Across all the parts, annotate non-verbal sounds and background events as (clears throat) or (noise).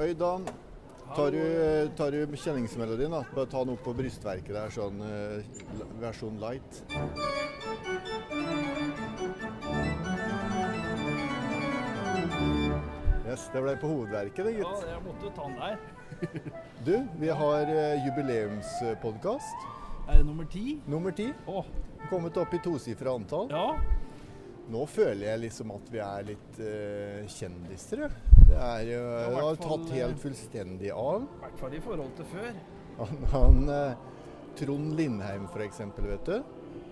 Øydan, tar du, tar du kjenningsmelodien? da? Bare ta den opp på brystverket der, sånn eh, versjon light. Yes, det ble på hovedverket, det, Ja, jeg måtte ta den der. (laughs) Du, vi har uh, jubileumspodkast Er det nummer ti? nummer ti. Å, Kommet opp i tosifra antall. ja. Nå føler jeg liksom at vi er litt uh, kjendiser. jo. Det er jo det har fall, tatt helt fullstendig av. I hvert fall i forhold til før. Han, han eh, Trond Lindheim f.eks., vet du,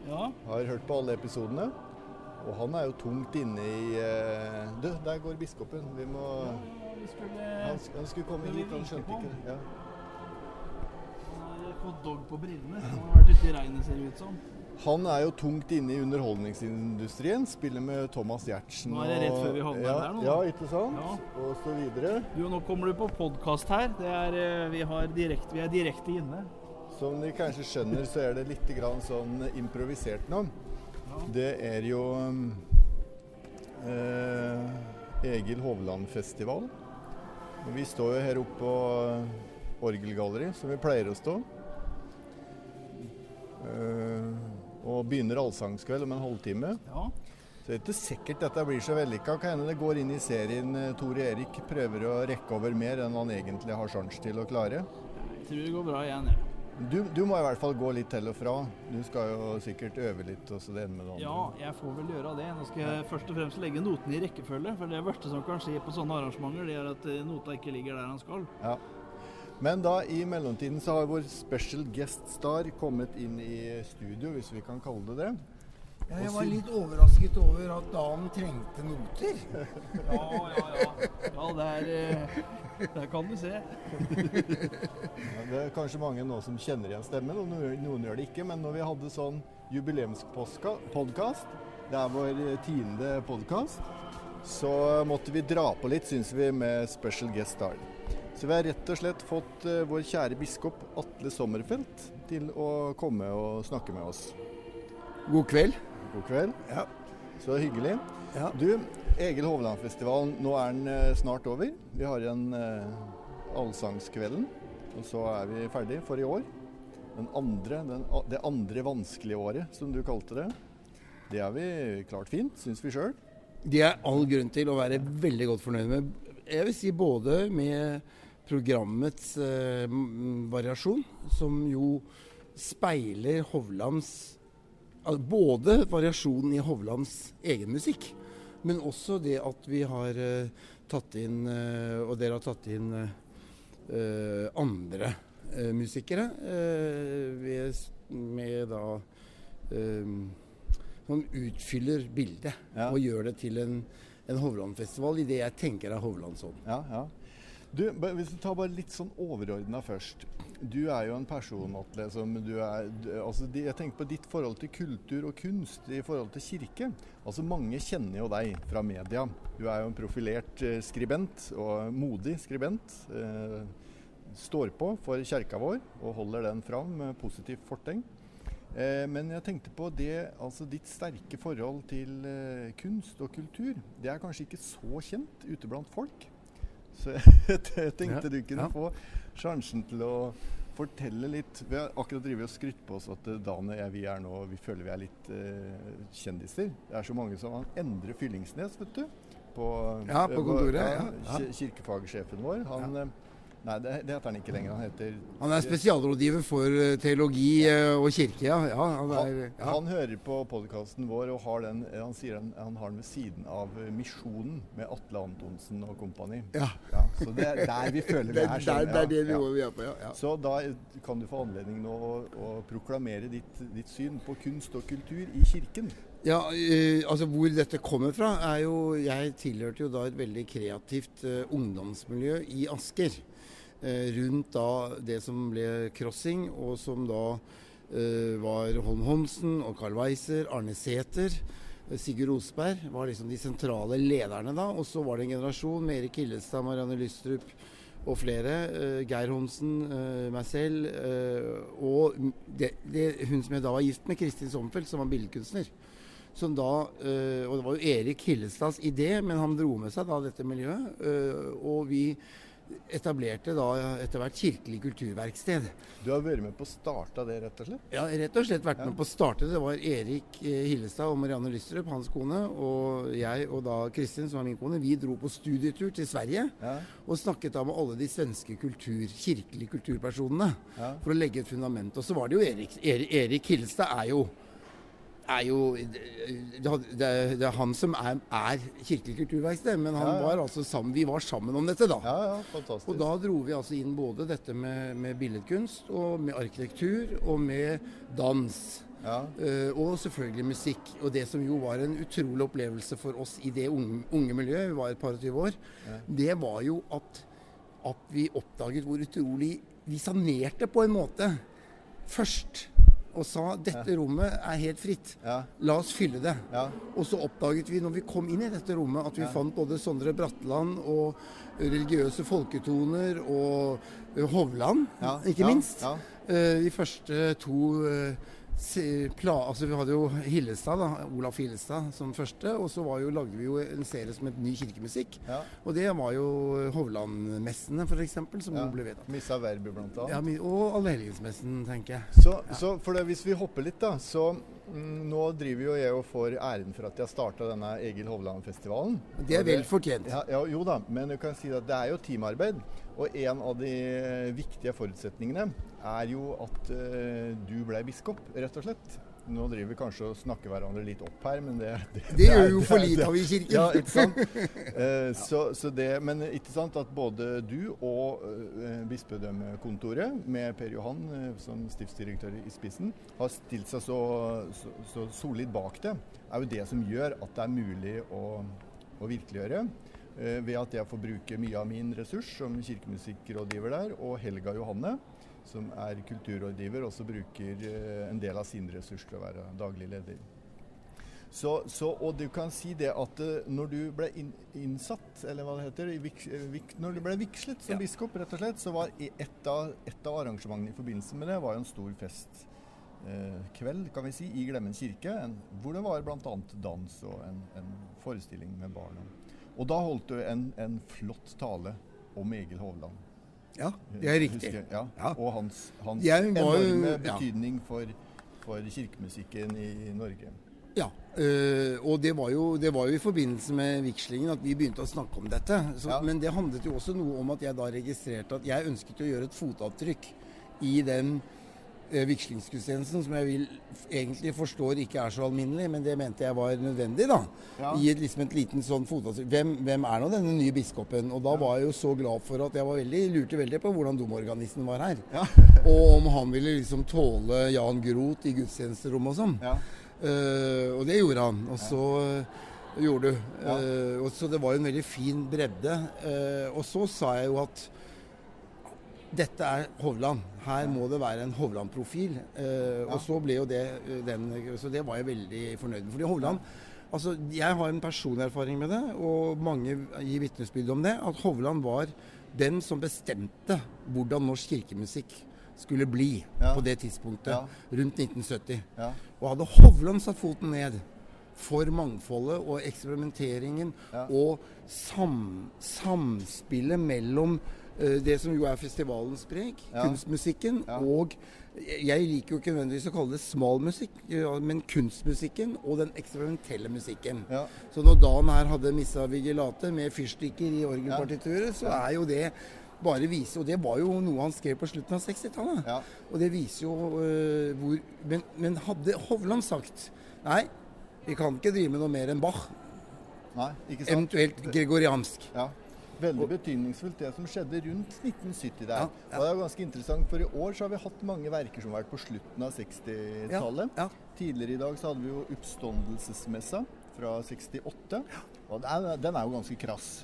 Ja. har hørt på alle episodene. Og han er jo tungt inne i eh, Du, der går biskopen. Vi må Vi skulle Han, han skulle komme hit, han skjønte ikke det. Ja. Han har fått dog på brillene. Han har vært ute i regnet, ser det ut som. Han er jo tungt inne i underholdningsindustrien. Spiller med Thomas Giertsen. Nå er det rett før vi havner ja, der nå. Ja, ikke sant? Ja. Og så videre. Du, nå kommer du på podkast her. Det er, eh, vi, har direkte, vi er direkte inne. Som de kanskje skjønner, så er det litt grann sånn improvisert nå. Det er jo eh, Egil Hovland-festival. Vi står jo her oppe på orgelgalleriet, Orgelgalleri, som vi pleier å stå. Eh, og begynner allsangskveld om en halvtime. Ja. Så det er ikke sikkert dette blir så vellykka. Kan hende det går inn i serien eh, Tore Erik prøver å rekke over mer enn han egentlig har sjanse til å klare. Jeg tror det går bra igjen, jeg. Du, du må i hvert fall gå litt til og fra. Du skal jo sikkert øve litt. og så det ene med det andre. Ja, jeg får vel gjøre det. Nå skal jeg først og fremst legge notene i rekkefølge. For det verste som kan skje på sånne arrangementer, det er at eh, nota ikke ligger der han skal. Ja. Men da i mellomtiden så har vår special guest star kommet inn i studio, hvis vi kan kalle det det. Ja, jeg var litt overrasket over at Dan trengte noter. (laughs) Ja, ja, ja. Ja, der, eh, der kan du se. Ja, Det er kanskje mange nå som kjenner igjen stemmen, og noen, noen gjør det ikke. Men når vi hadde sånn jubileumspodkast, det er vår eh, tiende podkast, så måtte vi dra på litt, syns vi, med special guest star. Så vi har rett og slett fått eh, vår kjære biskop Atle Sommerfelt til å komme og snakke med oss. God kveld. God kveld. Ja. Så hyggelig. Ja. Du, Egil Hovland-festivalen, nå er den eh, snart over. Vi har igjen eh, Allsangskvelden, og så er vi ferdig for i år. Den andre, den, det andre vanskelige året, som du kalte det. Det har vi klart fint, syns vi sjøl. Det er all grunn til å være veldig godt fornøyd med. Jeg vil si både med programmets eh, variasjon, som jo speiler Hovlands Både variasjonen i Hovlands egen musikk, men også det at vi har eh, tatt inn eh, Og dere har tatt inn eh, andre eh, musikere eh, ved, med da Som utfyller bildet Ja. og gjør det til en, en Hovland-festival i det jeg tenker er Hovlandsånd. Ja, ja. Du, hvis du tar bare litt sånn overordna først. Du er jo en person, Atle, som du er altså, Jeg tenker på ditt forhold til kultur og kunst i forhold til kirke. Altså Mange kjenner jo deg fra media. Du er jo en profilert eh, skribent, og modig skribent. Eh, står på for kjerka vår og holder den fram med positivt fortegn. Eh, men jeg tenkte på det, altså ditt sterke forhold til kunst og kultur. Det er kanskje ikke så kjent ute blant folk. Så (laughs) jeg tenkte du kunne få sjansen til å fortelle litt. Vi har akkurat drevet og skrytt på oss at eh, Dan og jeg vi er nå, vi føler vi er litt eh, kjendiser. Det er så mange som han Endre Fyllingsnes, vet du. På, Ja, på eh, kontoret, ja, ja, ja. Kirkefagsjefen vår. Han, eh, Nei, det, det heter han ikke lenger. Han heter Han er spesialrådgiver for eh, teologi eh, og kirke, ja. ja, han, er, ja. han hører på podkasten vår og har den, han sier han, han har den ved siden av eh, Misjonen med Atle Antonsen og kompani. Ja. Ja, så det er der vi føler (laughs) vi Det, er. sånn, det er det nivået vi er på, ja. Så da kan du få anledning nå å, å proklamere ditt, ditt syn på kunst og kultur i kirken. Ja, eh, altså Hvor dette kommer fra, er jo Jeg tilhørte jo da et veldig kreativt eh, ungdomsmiljø i Asker. Eh, rundt da det som ble Crossing, og som da eh, var Holm Homsen og Carl Weiser, Arne Sæther. eh, Sigurd Osberg var liksom de sentrale lederne da. Og så var det en generasjon med Erik Hillestad, Marianne Lystrup og flere. Geir Homsen, meg selv. og det, det, hun som jeg da var gift med, Kristin Sommerfeld, som var billedkunstner. Som da, og Det var jo Erik Hillestads idé, men han dro med seg da dette miljøet. og vi etablerte da etter hvert Kirkelig kulturverksted. Du har vært med på å starte det, rett og slett? Ja, rett og slett vært med på å starte det. Det var Erik eh, Hillestad og Marianne Lystrup, hans kone, og jeg og da Kristin, som var min kone, vi dro på studietur til Sverige Ja. og snakket da med alle de svenske kultur, kirkelige kulturpersonene Ja. for å legge et fundament. Og så var det jo Erik, Erik, Erik Hillestad er jo er jo det, er han som er, er Kirkelig kulturverksted, men han Ja, ja. var altså sammen, vi var sammen om dette da. Ja, ja, fantastisk. Og da dro vi altså inn både dette med, med billedkunst, og med arkitektur og med dans. Ja. Eh, og selvfølgelig musikk. Og det som jo var en utrolig opplevelse for oss i det unge, unge miljøet, vi var et par og tyve år, det var jo at, at vi oppdaget hvor utrolig Vi sanerte på en måte først. Og sa dette rommet er helt fritt. Ja. La oss fylle det. Ja. Og så oppdaget vi når vi kom inn i dette rommet, at vi fant både Sondre Bratteland og religiøse folketoner og Hovland, Ja, ikke ja, minst. ja. Eh, de første to eh, altså Vi hadde jo Hillestad, da, Olaf Hillestad som første. Og så var jo, lagde vi jo en serie som het Ny kirkemusikk. Ja. Og det var jo Hovland-messene, f.eks., som Ja. ble vedtatt. Missa Verbi, blant annet. Ja, og Allehelgensmessen, tenker jeg. Så, så for det, hvis vi hopper litt, da, så mm, nå driver jo jeg og får æren for at jeg starta denne Egil Hovland-festivalen. Det er vel fortjent. Ja, ja, jo da, men du kan si at det er jo teamarbeid. Og en av de viktige forutsetningene er jo at eh, du ble biskop, rett og slett. Nå driver vi kanskje og snakker hverandre litt opp her, men det (laughs) Det gjør er- jo for lite av i kirken. Ja, ikke sant? (laughs) Eh, så, så det, men ikke sant at både du og eh, bispedømmekontoret, med Per Johan eh, som stiftsdirektør i spissen, har stilt seg så, så, så solid bak det, er jo det som gjør at det er mulig å, å virkeliggjøre. Eh, ved at jeg får bruke mye av min ressurs som kirkemusikkrådgiver der, og Helga Johanne, som er kulturrådgiver, også bruker eh, en del av sin ressurs til å være daglig leder. Så, så, og du kan si det at eh, når du ble inn, innsatt, eller hva det heter, vik, vik, når du ble vigslet som Ja. biskop, rett og slett, så var et av, et av arrangementene i forbindelse med det var en stor festkveld, kveld, kan vi si, i Glemmen kirke, en, hvor det var bl.a. dans og en, en forestilling med barn. Og da holdt du en, en flott tale om Egil Hovland. Ja, det er riktig. Ja. Ja. Og hans, hans var enorme ja. betydning for, for kirkemusikken i Norge. Ja, øh, og det var, jo, det var jo i forbindelse med vigslingen at vi begynte å snakke om dette. Så, Ja. Men det handlet jo også noe om at jeg da registrerte at jeg ønsket å gjøre et fotavtrykk i den vigslingsgudstjenesten, som jeg vil egentlig forstår ikke er så alminnelig, men det mente jeg var nødvendig. da. Ja. I et, liksom et liten sånn fotavtrykk. Hvem, hvem er nå denne nye biskopen? Og da var jeg jo så glad for at jeg var veldig, lurte veldig på hvordan domorganisten var her. (laughs) og om han ville liksom tåle Jan Groth i gudstjenesterommet og sånn. Ja. Uh, og det gjorde han. Og så uh, gjorde du. Ja. Eh, og så det var jo en veldig fin bredde. Eh, og så sa jeg jo at dette er Hovland. Her må det være en Hovland-profil. Eh, Og så ble jo det eh, den Så det var jeg veldig fornøyd med. Fordi Hovland Altså, jeg har en personlig erfaring med det, og mange gir vitnesbyrd om det. At Hovland var den som bestemte hvordan norsk kirkemusikk skulle bli Ja. på det tidspunktet, Ja. rundt 1970. Ja. Og hadde Hovland satt foten ned for mangfoldet og eksperimenteringen og sam, samspillet mellom det som jo er festivalens preg, Ja. kunstmusikken, Ja. og jeg liker jo ikke nødvendigvis å kalle det smal musikk, men kunstmusikken og den eksperimentelle musikken. Ja. Så når Dan her hadde Missa Vigilate med fyrstikker i orgelpartituret, så er jo det bare viser, og Det var jo noe han skrev på slutten av 60-tallet. Ja. Og det viser jo uh, hvor men, men hadde Hovland sagt Nei, vi kan ikke drive med noe mer enn Bach, Nei, ikke sant? eventuelt gregoriansk. Ja. Veldig betydningsfullt det som skjedde rundt 1970 der. Ja, ja. Og det er ganske interessant, for i år så har vi hatt mange verker som har vært på slutten av 60-tallet. Ja. Tidligere i dag så hadde vi jo Oppståndelsesmessa fra 68. Og den er, den er jo ganske krass.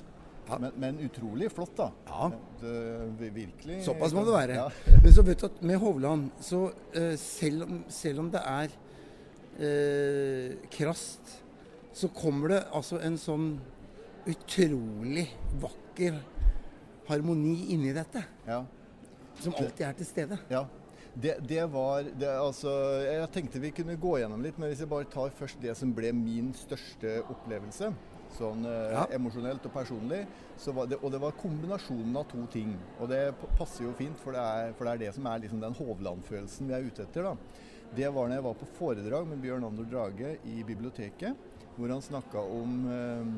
Men, men utrolig flott, da. Ja. Det, virkelig Såpass må det være. (laughs) Men så vet du at med Hovland, så uh, selv, om, selv om det er uh, krast, så kommer det altså en sånn utrolig vakker harmoni inni dette. Ja. Som alltid er til stede. Ja. Det, det var det, altså, Jeg tenkte vi kunne gå gjennom litt, men hvis jeg bare tar først det som ble min største opplevelse, sånn eh, emosjonelt og personlig. Så var det, og det var kombinasjonen av to ting. Og det passer jo fint, for det er, for det, er det som er liksom den Hovland-følelsen vi er ute etter. da. Det var når jeg var på foredrag med Bjørn Andor Drage i biblioteket, hvor han snakka om eh,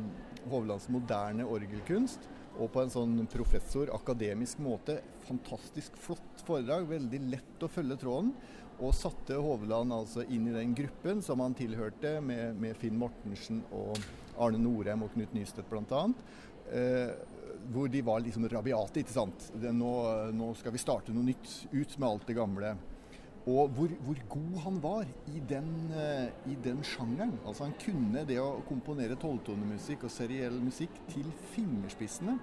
Hovlands moderne orgelkunst. Og på en sånn professor, akademisk måte. Fantastisk flott foredrag, veldig lett å følge tråden. Og satte Hovland altså inn i den gruppen som han tilhørte, med, med Finn Mortensen og Arne Norheim og Knut Nystedt bl.a. Eh, hvor de var liksom rabiate, ikke sant. Det, nå, nå skal vi starte noe nytt. Ut med alt det gamle. Og hvor, hvor god han var i den, eh, i den sjangeren. Altså Han kunne det å komponere tolvtonemusikk og seriell musikk til fingerspissene.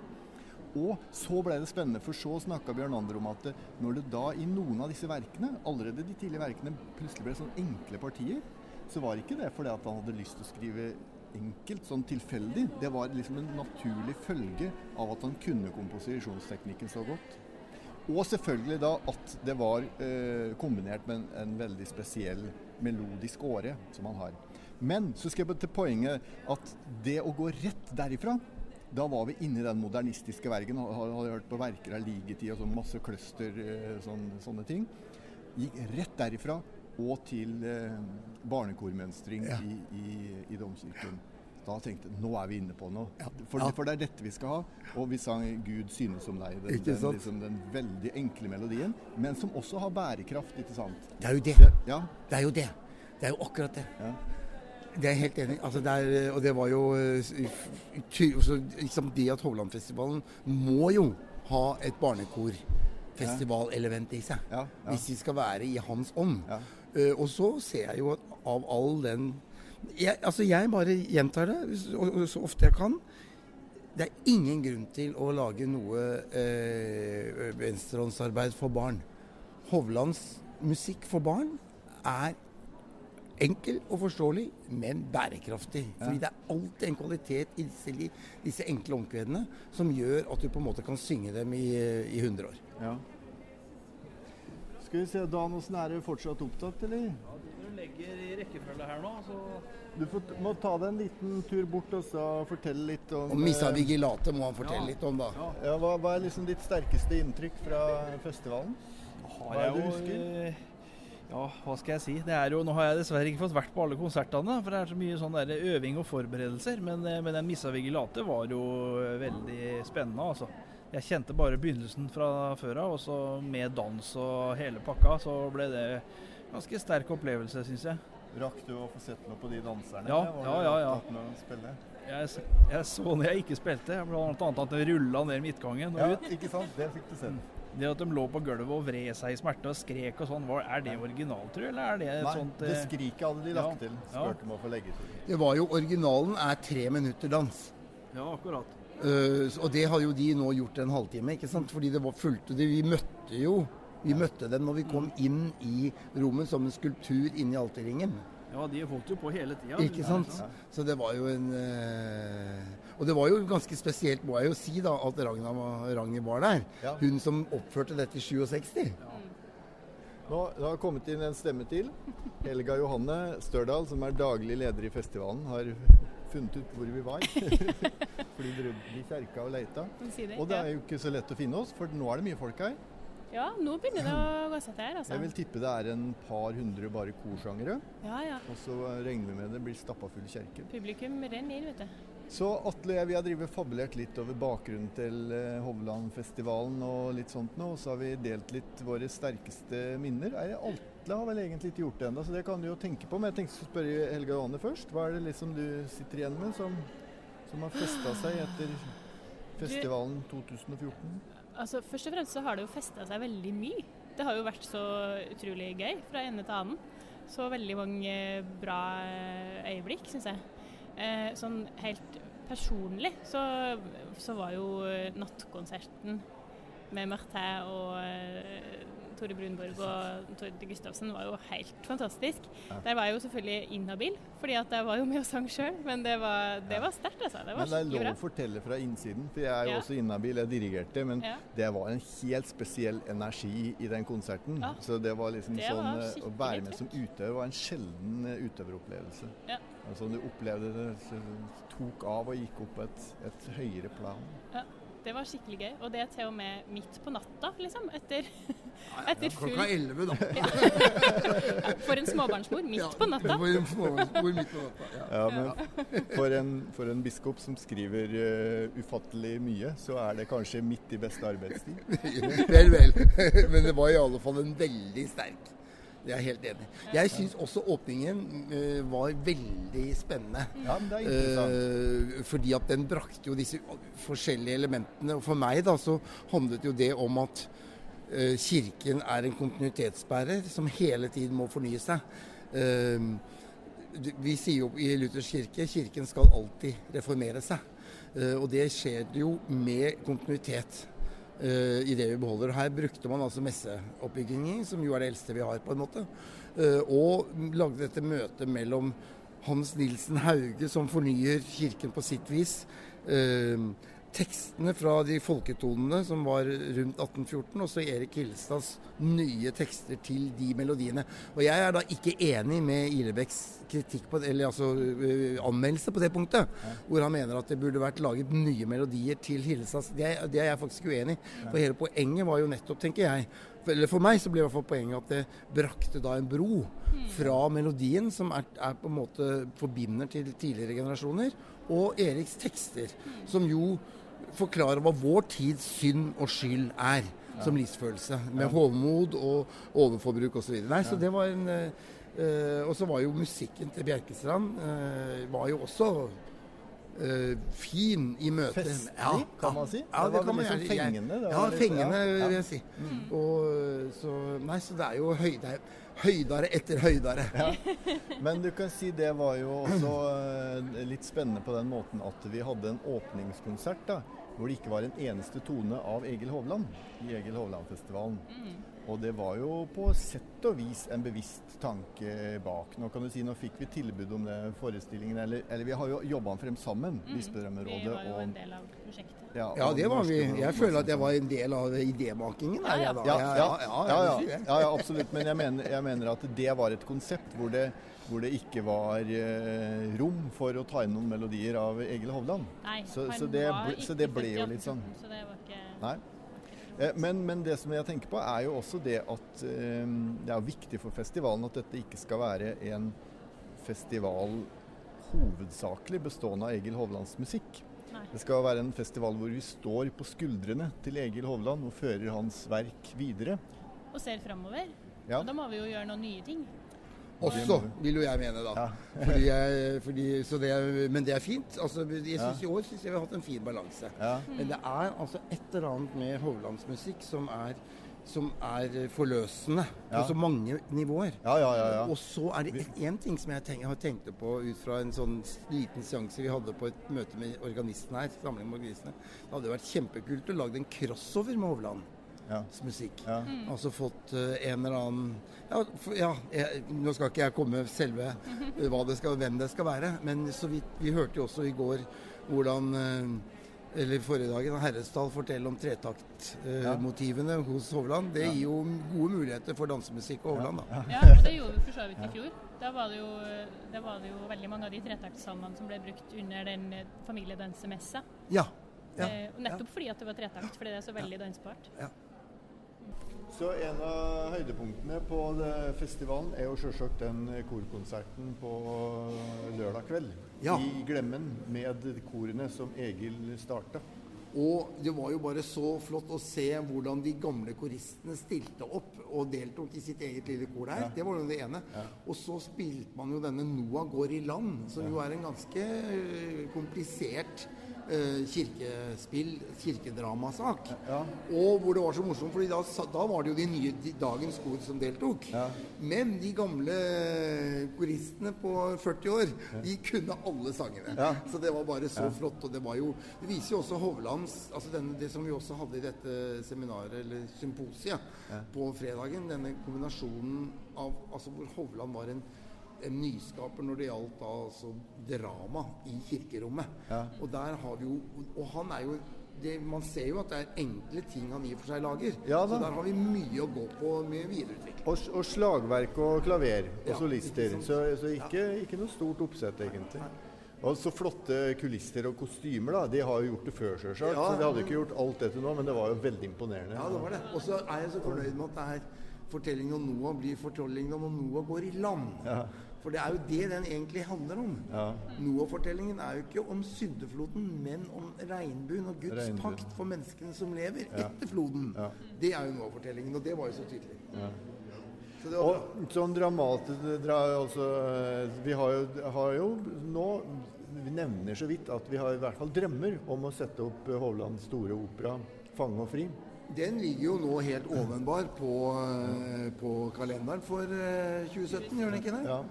Og så ble det spennende, for så snakka Bjørn Ander om at når det da i noen av disse verkene, allerede de tidlige verkene, plutselig ble sånn enkle partier, så var ikke det fordi at han hadde lyst til å skrive enkelt, sånn tilfeldig. Det var liksom en naturlig følge av at han kunne komposisjonsteknikken så godt. Og selvfølgelig da at det var eh, kombinert med en, en veldig spesiell melodisk åre som han har. Men så skal jeg til poenget at det å gå rett derifra da var vi inne i den modernistiske vergen. Hadde, hadde hørt på verker av ligetid og sånn masse cluster, eh, sånn, sånne ting. Gikk rett derifra og til eh, barnekormønstring Ja. i, i, i domkirken. Da tenkte jeg nå er vi inne på noe. Ja. For, for det er dette vi skal ha. Og vi sang 'Gud synes om deg'. Den, den, liksom, den veldig enkle melodien, men som også har bærekraft. ikke sant? Det er jo det. Ja, Det er jo det. Det er jo akkurat det. ja. Det er jeg helt enig. Altså det er, og det var jo eh, så liksom Det at Hovlandfestivalen må jo ha et barnekorfestivalelement i seg. Ja, ja. Hvis de skal være i hans ånd. Ja. Uh, og så ser jeg jo at av all den jeg, Altså jeg bare gjentar det så, ofte jeg kan. Det er ingen grunn til å lage noe eh, venstrehåndsarbeid for barn. Hovlands musikk for barn er enkel og forståelig, men bærekraftig. Fordi det er alltid en kvalitet i disse, disse enkle omkvedene som gjør at du på en måte kan synge dem i, i 100 år. ja. Skal vi se, Dan, åssen er det fortsatt opptatt, eller? Du legger i rekkefølge her nå, så Du får, må ta deg en liten tur bort og så fortelle litt om Og Missa eh, Vigilate må han fortelle Ja. litt om, da. ja, hva, hva er liksom ditt sterkeste inntrykk fra festivalen? Hva er det du husker? eh, Ja, hva skal jeg si. Det er jo, nå har jeg dessverre ikke fått vært på alle konsertene, for det er så mye sånn der øving og forberedelser. Men, eh, men den Missa Vigilate var jo eh, veldig spennende, altså. Jeg kjente bare begynnelsen fra før av, og så med dans og hele pakka, så ble det ganske sterk opplevelse, syns jeg. Rakk du å få sett noe på de danserne? Ja, ja, ja, ja. Jeg, jeg så når jeg ikke spilte, jeg blant annet at det rulla ned midtgangen og Ja, ut. ikke sant? Det fikk du sett. Det at de lå på gulvet og vred seg i smerte og skrek og sånn, er det originalt, tror du? Eller er det et Nei, sånt det eh, skriket hadde de lagt ja, til. Spurte om å få legge til. Det var jo Originalen er tre minutter dans. Ja, akkurat. Uh, og det har jo de nå gjort en halvtime, ikke sant? Fordi det var fulgte det. Vi møtte jo vi møtte dem når vi kom inn i rommet som en skulptur inn i alterringen. Ja, de holdt jo på hele tida. Ikke sant? Så det var jo en eh, Og det var jo ganske spesielt, må jeg jo si, da, at Ragna var, Ragnhild var der. Ja. Hun som oppførte dette i 67. Nå det har kommet inn en stemme til. Helga Johanne Størdal, som er daglig leder i festivalen, har funnet ut hvor vi var. (laughs) Fordi dere i kjerka og leita. Og det er jo ikke så lett å finne oss, for nå er det mye folk her. Ja, nå begynner det å gå seg til. Altså. Jeg vil tippe det er en par hundre bare korsangere. Ja, ja. Og så regner vi med det blir stappa full kjerke. Publikum renner inn, vet du. Så Atle og jeg vi har drivet fabulert litt over bakgrunnen til eh, Hovlandfestivalen og litt sånt nå. Og så har vi delt litt våre sterkeste minner. Er Atle har vel egentlig ikke gjort det ennå, så det kan du jo tenke på. Men jeg tenkte å spørre Helga Johanne først. Hva er det liksom du sitter igjen med som, som har festa seg etter festivalen 2014? Altså, først og fremst så har det jo festa seg veldig mye. Det har jo vært så utrolig gøy fra ene til annen. Så veldig mange bra eh, øyeblikk, syns jeg. Eh, sånn helt personlig så, så var jo nattkonserten med Martin og eh, Tore Brunborg og Tord Gustavsen var jo helt fantastisk. Ja. Der var jeg jo selvfølgelig inhabil, fordi at jeg var jo med og sang sjøl. Men det var, det var sterkt, altså. Det var Men det er lov å fortelle fra innsiden, for jeg er jo Ja. også inhabil. Jeg dirigerte, men Ja. det var en helt spesiell energi i den konserten. Så det var liksom Det sånn var eh, Å være med som utøver var en sjelden eh, utøveropplevelse. Ja. Altså du opplevde det tok av og gikk opp et, et høyere plan. Ja, det var skikkelig gøy. Og det er til og med midt på natta, liksom. Etter, etter full Klokka elleve, da. ja, (laughs) For en småbarnsmor. Midt på natta. For en småbarnsmor midt på natta. Ja. Ja, men for en, for en biskop som skriver uh, ufattelig mye, så er det kanskje midt i beste arbeidstid. (laughs) vel, vel. Men det var i alle fall en veldig sterk. Det er jeg helt enig. Jeg syns også åpningen uh, var veldig spennende. Ja, men det er interessant. Eh, fordi at den brakte jo disse forskjellige elementene. Og for meg da så handlet jo det om at uh, kirken er en kontinuitetsbærer som hele tiden må fornye seg. Vi sier jo i Luthers kirke kirken skal alltid reformere seg. Og det skjer jo med kontinuitet i det vi beholder. Her brukte man altså messeoppbyggingen, som jo er det eldste vi har, på en måte. eh, og lagde dette møtet mellom Hans Nilsen Hauge, som fornyer kirken på sitt vis. Tekstene fra de folketonene som var rundt 1814, og så Erik Hillestads nye tekster til de melodiene. Og jeg er da ikke enig med Ilebecks kritikk på, eller altså øh, anmeldelse på det punktet, hvor han mener at det burde vært laget nye melodier til Hillestads. Det, er- det er jeg faktisk uenig i. For hele poenget var jo nettopp, tenker jeg, for- eller for meg så ble i hvert fall poenget at det brakte da en bro fra melodien, som er, er på en måte forbinder til tidligere generasjoner, og Eriks tekster, som jo forklarer hva vår tids synd og skyld er som livsfølelse. Med hovmod og overforbruk osv. Nei, så det var en eh, Og så var jo musikken til Bjerkestrand eh, var jo også eh, fin i møte. Festlig, kan man si. Ja, Det det, var liksom gjerne- fengende, Ja, litt- fengende ja, ja. vil jeg si. Og, så, nei, så det er jo høyde, høydere etter høydere. høydare. Men du kan si det var jo også litt spennende på den måten at vi hadde en åpningskonsert da, hvor det ikke var en eneste tone av Egil Hovland i Egil Hovland-festivalen. Og det var jo på sett og vis en bevisst tanke bak. Nå kan du si, nå fikk vi tilbud om det forestillingen, eller, eller vi har jo jobba frem sammen, Vi Bispedømmerådet var jo og en del av prosjektet. Ja, ja det var vi. Jeg føler at jeg var en del av idémakingen. Ja, er jeg da. Ja, ja, ja, ja, absolutt. Men jeg mener, jeg mener at det var et konsept hvor det, hvor det ikke var eh, rom for å ta inn noen melodier av Egil Hovland. Nei, Så- så det så det ble jo litt sånn- Så det var ikke Nei. Eh, Men, men det som jeg tenker på, er jo også det at eh, det er viktig for festivalen at dette ikke skal være en festival hovedsakelig bestående av Egil Hovlands musikk. Nei. Det skal være en festival hvor vi står på skuldrene til Egil Hovland og fører hans verk videre. Og ser framover. Ja. Og da må vi jo gjøre noen nye ting. Også, vil jo jeg mene, da. Ja. (laughs) Fordi jeg, fordi, så det men det er fint. Altså, jeg Ja. synes I år syns jeg vi har hatt en fin balanse. Ja. Men det er altså et eller annet med Hovlands musikk som er, som er forløsende Ja. på så mange nivåer. Ja, ja, ja. ja. Og så er det én ting som jeg, tenk, har tenkt på ut fra en sånn liten seanse vi hadde på et møte med organisten her. samling med organistene. Det hadde vært kjempekult å lage en crossover med Hovlands ja. Musikk. ja. Altså fått eh, en eller annen Ja, for, ja jeg, nå skal ikke jeg komme selve eh, hva det skal, hvem det skal være, men så vidt vi hørte jo også i går hvordan eh, eller forrige dagen Herresdal fortelle om tretaktmotivene Ja. hos Hovland. Det gir jo gode muligheter for dansemusikk og Hovland. da. Ja, og det gjorde vi for så vidt i fjor. Da var det jo, da var det jo veldig mange av de tretaktsalmene som ble brukt under den eh, familiedansemessa. Ja. ja. Eh, og nettopp fordi at det var tretakt, fordi det er så veldig dansbart. Så en av høydepunktene på det festivalen er jo selvsagt den korkonserten på lørdag kveld. Ja. I Glemmen med korene som Egil starta. Og det var jo bare så flott å se hvordan de gamle koristene stilte opp og deltok i sitt eget lille kor der. Ja. Det var jo det ene. Og så spilte man jo denne 'Noah går i land', som jo er en ganske eh, komplisert kirkespill, kirkedramasak. Ja. Og hvor det var så morsomt, for da, da var det jo de nye de, dagens kor som deltok. Ja. Men de gamle koristene på 40 år, de kunne alle sangene. Ja. Så det var bare så flott. Og det var jo Det viser jo også Hovlands altså denne, Det som vi også hadde i dette seminaret, eller symposiet, på fredagen. Denne kombinasjonen av Altså hvor Hovland var en en nyskaper når det gjaldt altså drama i kirkerommet. Ja. Og der har vi jo Og han er jo det, man ser jo at det er enkle ting han i og for seg lager. Ja så der har vi mye å gå på med videreutvikling. Og, og slagverk og klaver og Ja, solister. ikke. Så, så ikke, ikke noe stort oppsett, egentlig. Og så flotte kulisser og kostymer, da. De har jo gjort det før, sjølsagt. Ja. Så de hadde ikke gjort alt dette nå, men det var jo veldig imponerende. Ja, det var det. Og så er jeg så fornøyd med at det er fortellingen om Noah blir fortellingen om Noah går i land. For det er jo det den egentlig handler om. Ja. Noah-fortellingen er jo ikke om syndefloden, men om regnbuen og Guds Regnbuen. pakt for menneskene som lever Ja. etter floden. Ja. Det er jo Noah-fortellingen, og det var jo så tydelig. Ja. Så. Og sånn dramatisk dra, altså, eh, Vi har jo, har jo nå Vi nevner så vidt at vi har i hvert fall drømmer om å sette opp eh, Hovlands store opera 'Fange og fri'. Den ligger jo nå helt ovenbar på, eh, på kalenderen for eh, 2017, gjør den ikke det? Ja.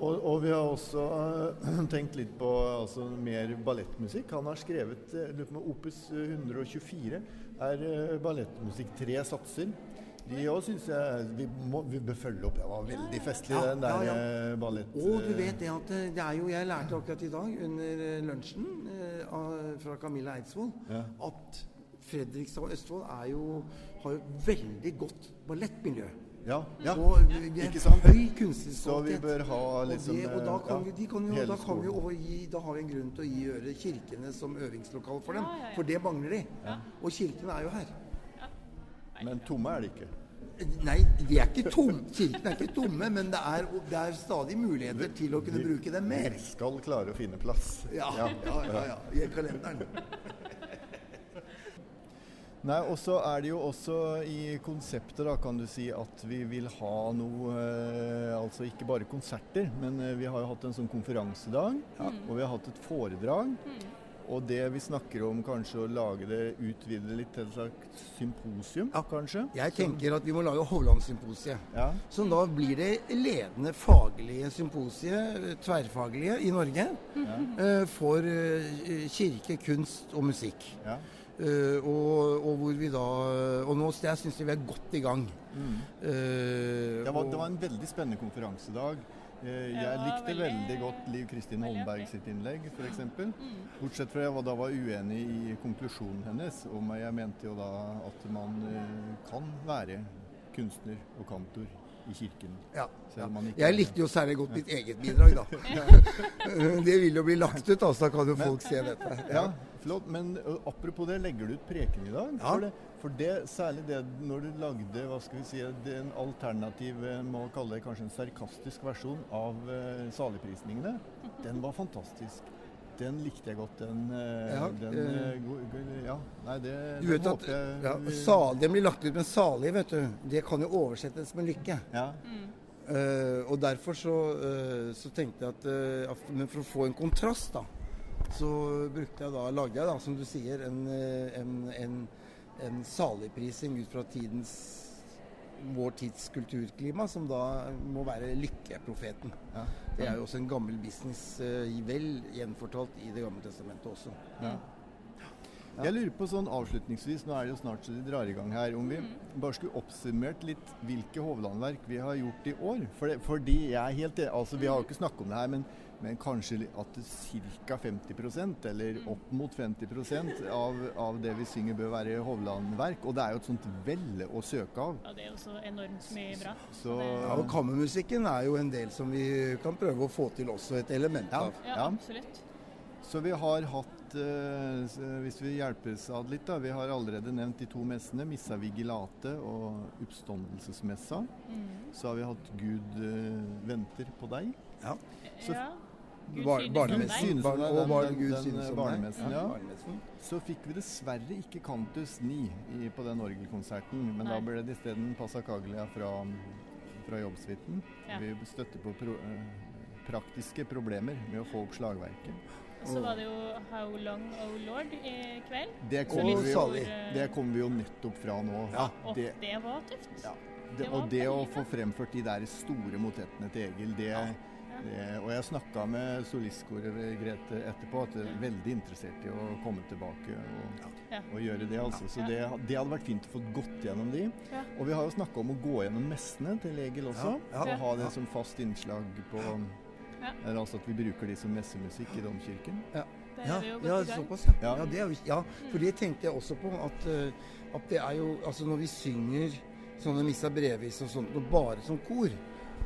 Og, og vi har også uh, (clears throat) tenkt litt på altså, mer ballettmusikk. Han har skrevet eh, om Opus 124 er uh, ballettmusikk. Tre satser. De òg syns jeg vi, må, vi bør følge opp. Det var veldig festlig, Ja, den der ja, ja. ballett... Og du vet det at eh, det er jo Jeg lærte akkurat i dag under eh, lunsjen eh, fra Camilla Eidsvoll Ja. at Fredrikstad og Østfold jo, har jo veldig godt ballettmiljø. Ja, ja. Og vi er Ikke sant? høy kunstnerisk Så vi bør ha Og liksom det, og da eh, kan, ja, vi, de kan jo, da, kan vi jo gi, da har vi en grunn til å gi øre kirkene som øvingslokal for dem. Ja, ja, ja. For det mangler de. Og kirkene er jo her. Men tomme er de ikke. Nei, de er ikke tomme. Kirkene er ikke tomme, men det er, det er stadig muligheter til å kunne bruke dem mer. Vi skal klare å finne plass. Ja, ja, ja. ja, I kalenderen. Nei, og så er det jo også i konseptet, da, kan du si, at vi vil ha noe eh, Altså ikke bare konserter, men eh, vi har jo hatt en sånn konferansedag. Og vi har hatt et foredrag. Og det vi snakker om, kanskje å lage det, utvide litt til et slags symposium, Ja. kanskje? Jeg tenker at vi må lage Hovlandssymposiet. Ja. Som da blir det ledende faglige symposiet, tverrfaglige, i Norge. Ja. For eh, kirke, kunst og musikk. Ja. Eh, og, og hvor vi da Og nå jeg syns vi er godt i gang. Eh, Det var, det var en veldig spennende konferansedag. Uh, Jeg likte veldig- veldig godt Liv Kristin Holmberg sitt innlegg, f.eks. Bortsett fra jeg var, da var uenig i konklusjonen hennes. Og jeg mente jo da at man kan være kunstner og kantor i kirken. ja, Selv om man ikke Jeg likte jo særlig godt mitt eget bidrag, da. (laughs) (laughs) det vil jo bli lagt ut, da, så da kan jo folk se dette. Ja, flott. Men apropos det, legger du ut preken i dag? Ja. For, det, for det, særlig det når du lagde hva skal vi si, er en alternativ, eh, må kalle det kanskje en sarkastisk versjon av uh, saligprisningene, (laughs) den var fantastisk. Den likte jeg godt. Den, eh, Ja, den eh, eh, go- Ja, nei, det Du vet at ja, sal, Den blir lagt ut, med salig, vet du, det kan jo oversettes med lykke. Ja, Uh, og derfor så, uh, så tenkte jeg at, uh, at Men for å få en kontrast, da, så brukte jeg da, lagde jeg da, som du sier, en, eh, en, en, en saligprising ut fra tidens vår tids kulturklima, som da må være lykkeprofeten. ja, Det er jo også en gammel business, eh, vel gjenfortalt i Det gamle testamentet også. ja. Jeg lurer på sånn avslutningsvis, nå er det jo snart så de drar i gang her, om vi bare skulle oppsummert litt hvilke Hovland-verk vi har gjort i år. For det, fordi jeg er helt enig, altså Vi har jo ikke snakket om det her, men, men kanskje at ca. 50% eller opp mot 50% av, av det vi synger bør være Hovland-verk. Og det er jo et sånt velle å søke av. Ja, det er jo så enormt mye bra. Så Ja, og Kammermusikken er jo en del som vi kan prøve å få til også et element av. Ja, Ja. absolutt. Så vi har hatt, eh, hvis vi hjelpes ad litt, da, vi har allerede nevnt de to messene, Missa Vigilate og Oppståndelsesmessa. Så har vi hatt Gud venter på deg. Ja. Så- ja. Bar barnemessen. deg, og den- barn den- Gud synes om deg. barnemessen, ja. ja. Så fikk vi dessverre ikke Cantus 9 i, på den orgelkonserten, men da ble det isteden Passacaglia fra, fra jobbsuiten. Ja. Vi støtter på pro, eh, praktiske problemer med å få opp slagverket. Og så var det jo How Long Oh Lord i kveld. Det kom kommer vi, stor, eh, det kommer vi jo nettopp fra nå. Ja. Og det, det var tøft. Ja, det, Det var og det å få fremført de der store motettene til Egil, det, det Og jeg snakka med solistkoret Grete etterpå, at jeg er veldig interessert i å komme tilbake og, Ja. og gjøre det. altså. Så det, det hadde vært fint å få gått gjennom de. Ja. Og vi har jo snakka om å gå gjennom messene til Egil også. Ja, ja. Og ha det som fast innslag på Ja. eller altså at vi bruker de som messemusikk i domkirken. Ja, vi ja gang. såpass, ja. Ja. Ja, det er, ja, for det tenkte jeg også på. At, eh, at det er jo Altså når vi synger sånne Missa Brevis og sånt, og bare som kor,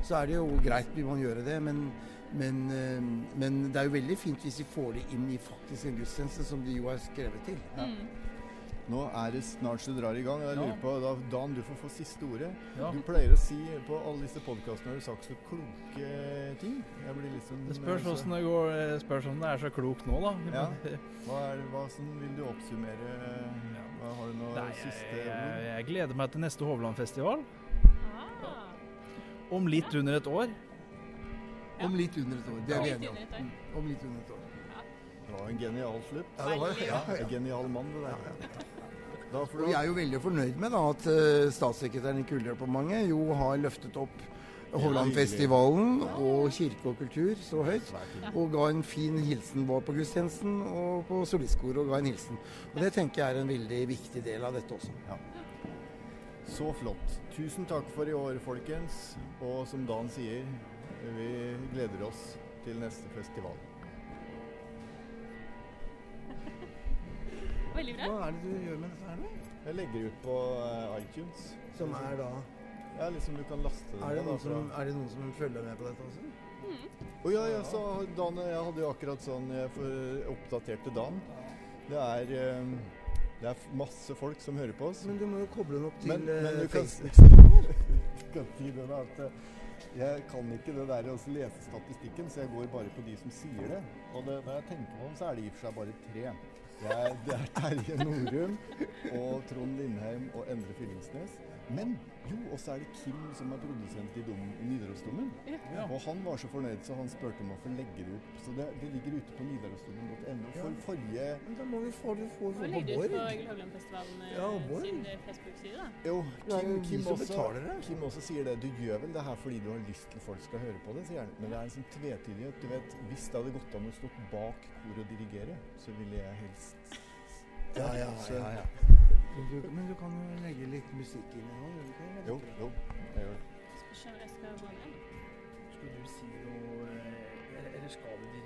så er det jo greit vi må gjøre det. Men, men, eh, men det er jo veldig fint hvis vi får det inn i faktisk en gudstjeneste, som de jo er skrevet til. Mm. Nå er det snart så du drar i gang. Jeg lurer på, da, Dan, du får få siste ordet. Ja. Du pleier å si på alle disse podkastene har du sagt så kloke ting. Jeg blir litt sånn Det spørs åssen hvordan det går, det spørs om det er så klokt nå, da. Ja. (laughs) Hva, er, hva sånn, vil du oppsummere? Hva, har du noe Nei, siste jeg, jeg, jeg gleder meg til neste Hovlandfestival. Om litt under et år. Ja. Om litt under et år. Det er vi enige om. Om litt under et år. Det var en genial slutt. Ja, det var, ja, En genial mann, det der. Da får Og du vi er jo veldig fornøyd med da, at eh, statssekretæren i Kulturdepartementet jo har løftet opp Hovlandfestivalen og kirke og kultur så høyt. Og ga en fin hilsen både på gudstjenesten og på solistkoret. og ga en hilsen. Og Det tenker jeg er en veldig viktig del av dette også. Så flott. Tusen takk for i år, folkens. Og som Dan sier, vi gleder oss til neste festival. (laughs) Veldig bra. Hva er det du gjør med dette her nå? Jeg legger ut på eh, iTunes. Som er da Ja, liksom du kan laste det Er det noen, da, som, er det noen som følger med på dette også? Å ja, ja, så Dan, jeg hadde jo akkurat sånn Jeg oppdaterte Dan. Det er, eh, det er masse folk som hører på oss. Men du må jo koble den opp til Men, men eh, du kan, Facebook. du (laughs) kan si det da, at eh, jeg kan ikke det der å lese statistikken, så jeg går bare på de som sier det. Og det, når jeg tenker på dem, så er det i og for seg bare tre. Det er, det er Terje Norum og Trond Lindheim og Endre Fyllingsnes. Men jo, og så er det Kim som er produsent i, dom, i Nidarosdomen. Ja. Og han var så fornøyd, så han spurte om å få legge det ut. Så det, det ligger ute på nidarosdomen.no. For forrige Men Da må vi få det få, få på ut på Bård. Egil Haugland-festivalen Ja, eh, sin eh, Facebook-side, da. Jo, Det Kim, Kim, også. Kim også sier det. Du gjør vel det her fordi du har lyst til folk skal høre på det, sier han. Men det er en sånn tvetydighet. Du vet, hvis det hadde gått an å stå bak kor og dirigere, så ville jeg helst Ja, ja, ja, ja. Men du, men du kan jo legge litt musikk inn i nå, det? Jo, jo, jeg gjør det. Skal jeg skal gå ned. Skulle du si noe eh, Eller, skal du dirigere?